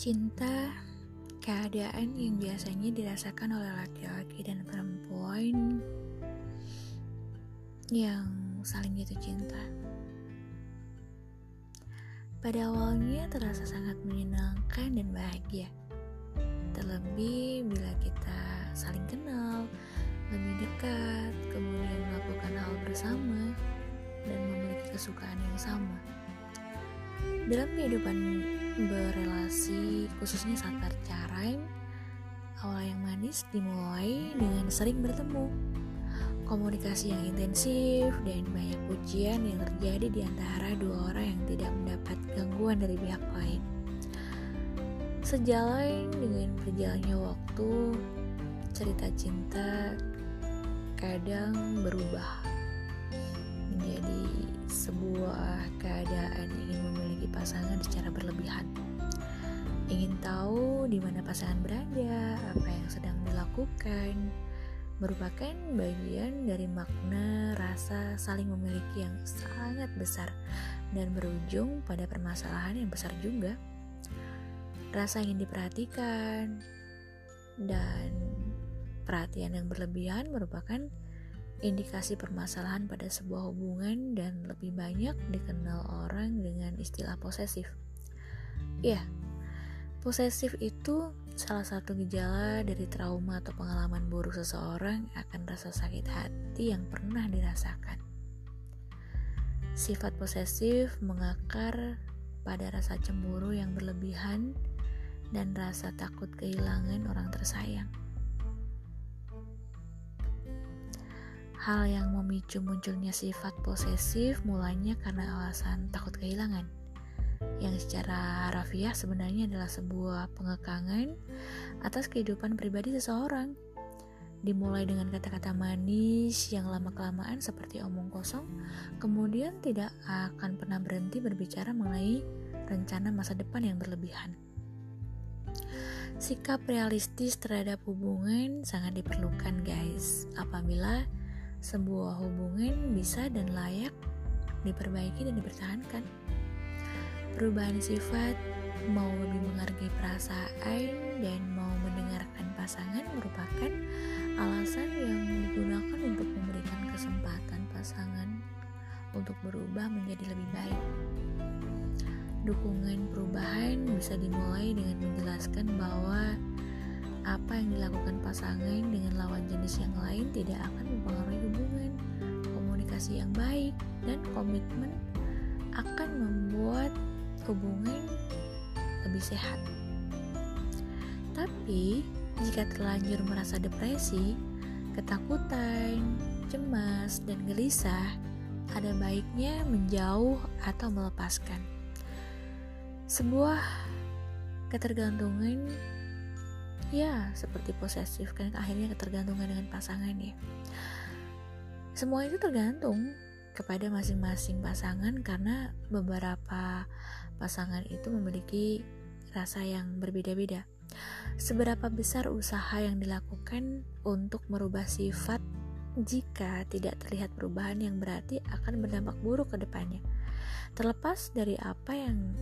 Cinta, keadaan yang biasanya dirasakan oleh laki-laki dan perempuan yang saling jatuh cinta. Pada awalnya terasa sangat menyenangkan dan bahagia. Terlebih bila kita saling kenal, lebih dekat, kemudian melakukan hal bersama, dan memiliki kesukaan yang sama. Dalam kehidupan berelasi, khususnya saat pacaran, awal yang manis dimulai dengan sering bertemu. Komunikasi yang intensif dan banyak pujian yang terjadi di antara dua orang yang tidak mendapat gangguan dari pihak lain. Sejalan dengan berjalannya waktu, cerita cinta kadang berubah menjadi sebuah keadaan ingin memiliki pasangan secara berlebihan. Ingin tahu di mana pasangan berada, apa yang sedang dilakukan, merupakan bagian dari makna rasa saling memiliki yang sangat besar dan berujung pada permasalahan yang besar juga. Rasa ingin diperhatikan dan perhatian yang berlebihan merupakan indikasi permasalahan pada sebuah hubungan dan lebih banyak dikenal orang dengan istilah posesif. Ya, posesif itu salah satu gejala dari trauma atau pengalaman buruk seseorang akan rasa sakit hati yang pernah dirasakan. Sifat posesif mengakar pada rasa cemburu yang berlebihan dan rasa takut kehilangan orang tersayang. Hal yang memicu munculnya sifat posesif mulanya karena alasan takut kehilangan, yang secara harafiah sebenarnya adalah sebuah pengekangan atas kehidupan pribadi seseorang. Dimulai dengan kata-kata manis yang lama-kelamaan seperti omong kosong, kemudian tidak akan pernah berhenti berbicara mengenai rencana masa depan yang berlebihan. Sikap realistis terhadap hubungan sangat diperlukan, guys. Apabila sebuah hubungan bisa dan layak diperbaiki dan dipertahankan. Perubahan sifat, mau lebih menghargai perasaan dan mau mendengarkan pasangan merupakan alasan yang digunakan untuk memberikan kesempatan pasangan untuk berubah menjadi lebih baik. Dukungan perubahan bisa dimulai dengan menjelaskan bahwa apa yang dilakukan pasangan dengan lawan jenis yang lain tidak akan mempengaruhi hubungan. Komunikasi yang baik dan komitmen akan membuat hubungan lebih sehat. Tapi, jika terlanjur merasa depresi, ketakutan, cemas, dan gelisah, ada baiknya menjauh atau melepaskan. Sebuah ketergantungan ya seperti posesif kan akhirnya ketergantungan dengan pasangan ya. Semua itu tergantung kepada masing-masing pasangan karena beberapa pasangan itu memiliki rasa yang berbeda-beda. Seberapa besar usaha yang dilakukan untuk merubah sifat jika tidak terlihat perubahan yang berarti akan berdampak buruk ke depannya. Terlepas dari apa yang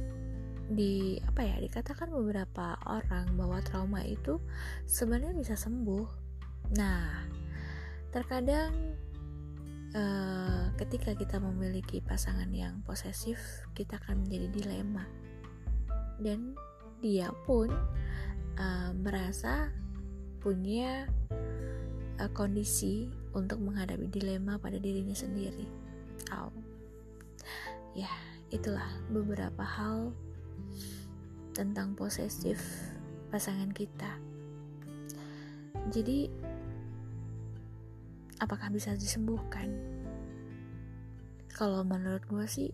di apa ya dikatakan beberapa orang bahwa trauma itu sebenarnya bisa sembuh. Nah, terkadang uh, ketika kita memiliki pasangan yang posesif, kita akan menjadi dilema dan dia pun uh, merasa punya uh, kondisi untuk menghadapi dilema pada dirinya sendiri. Oh, ya itulah beberapa hal tentang posesif pasangan kita. Jadi, apakah bisa disembuhkan? Kalau menurut gue sih,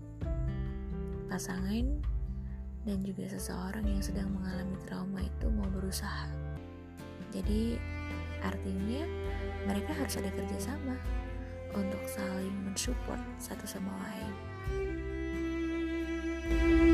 pasangan dan juga seseorang yang sedang mengalami trauma itu mau berusaha. Jadi, artinya mereka harus ada kerjasama untuk saling mensupport satu sama lain. thank you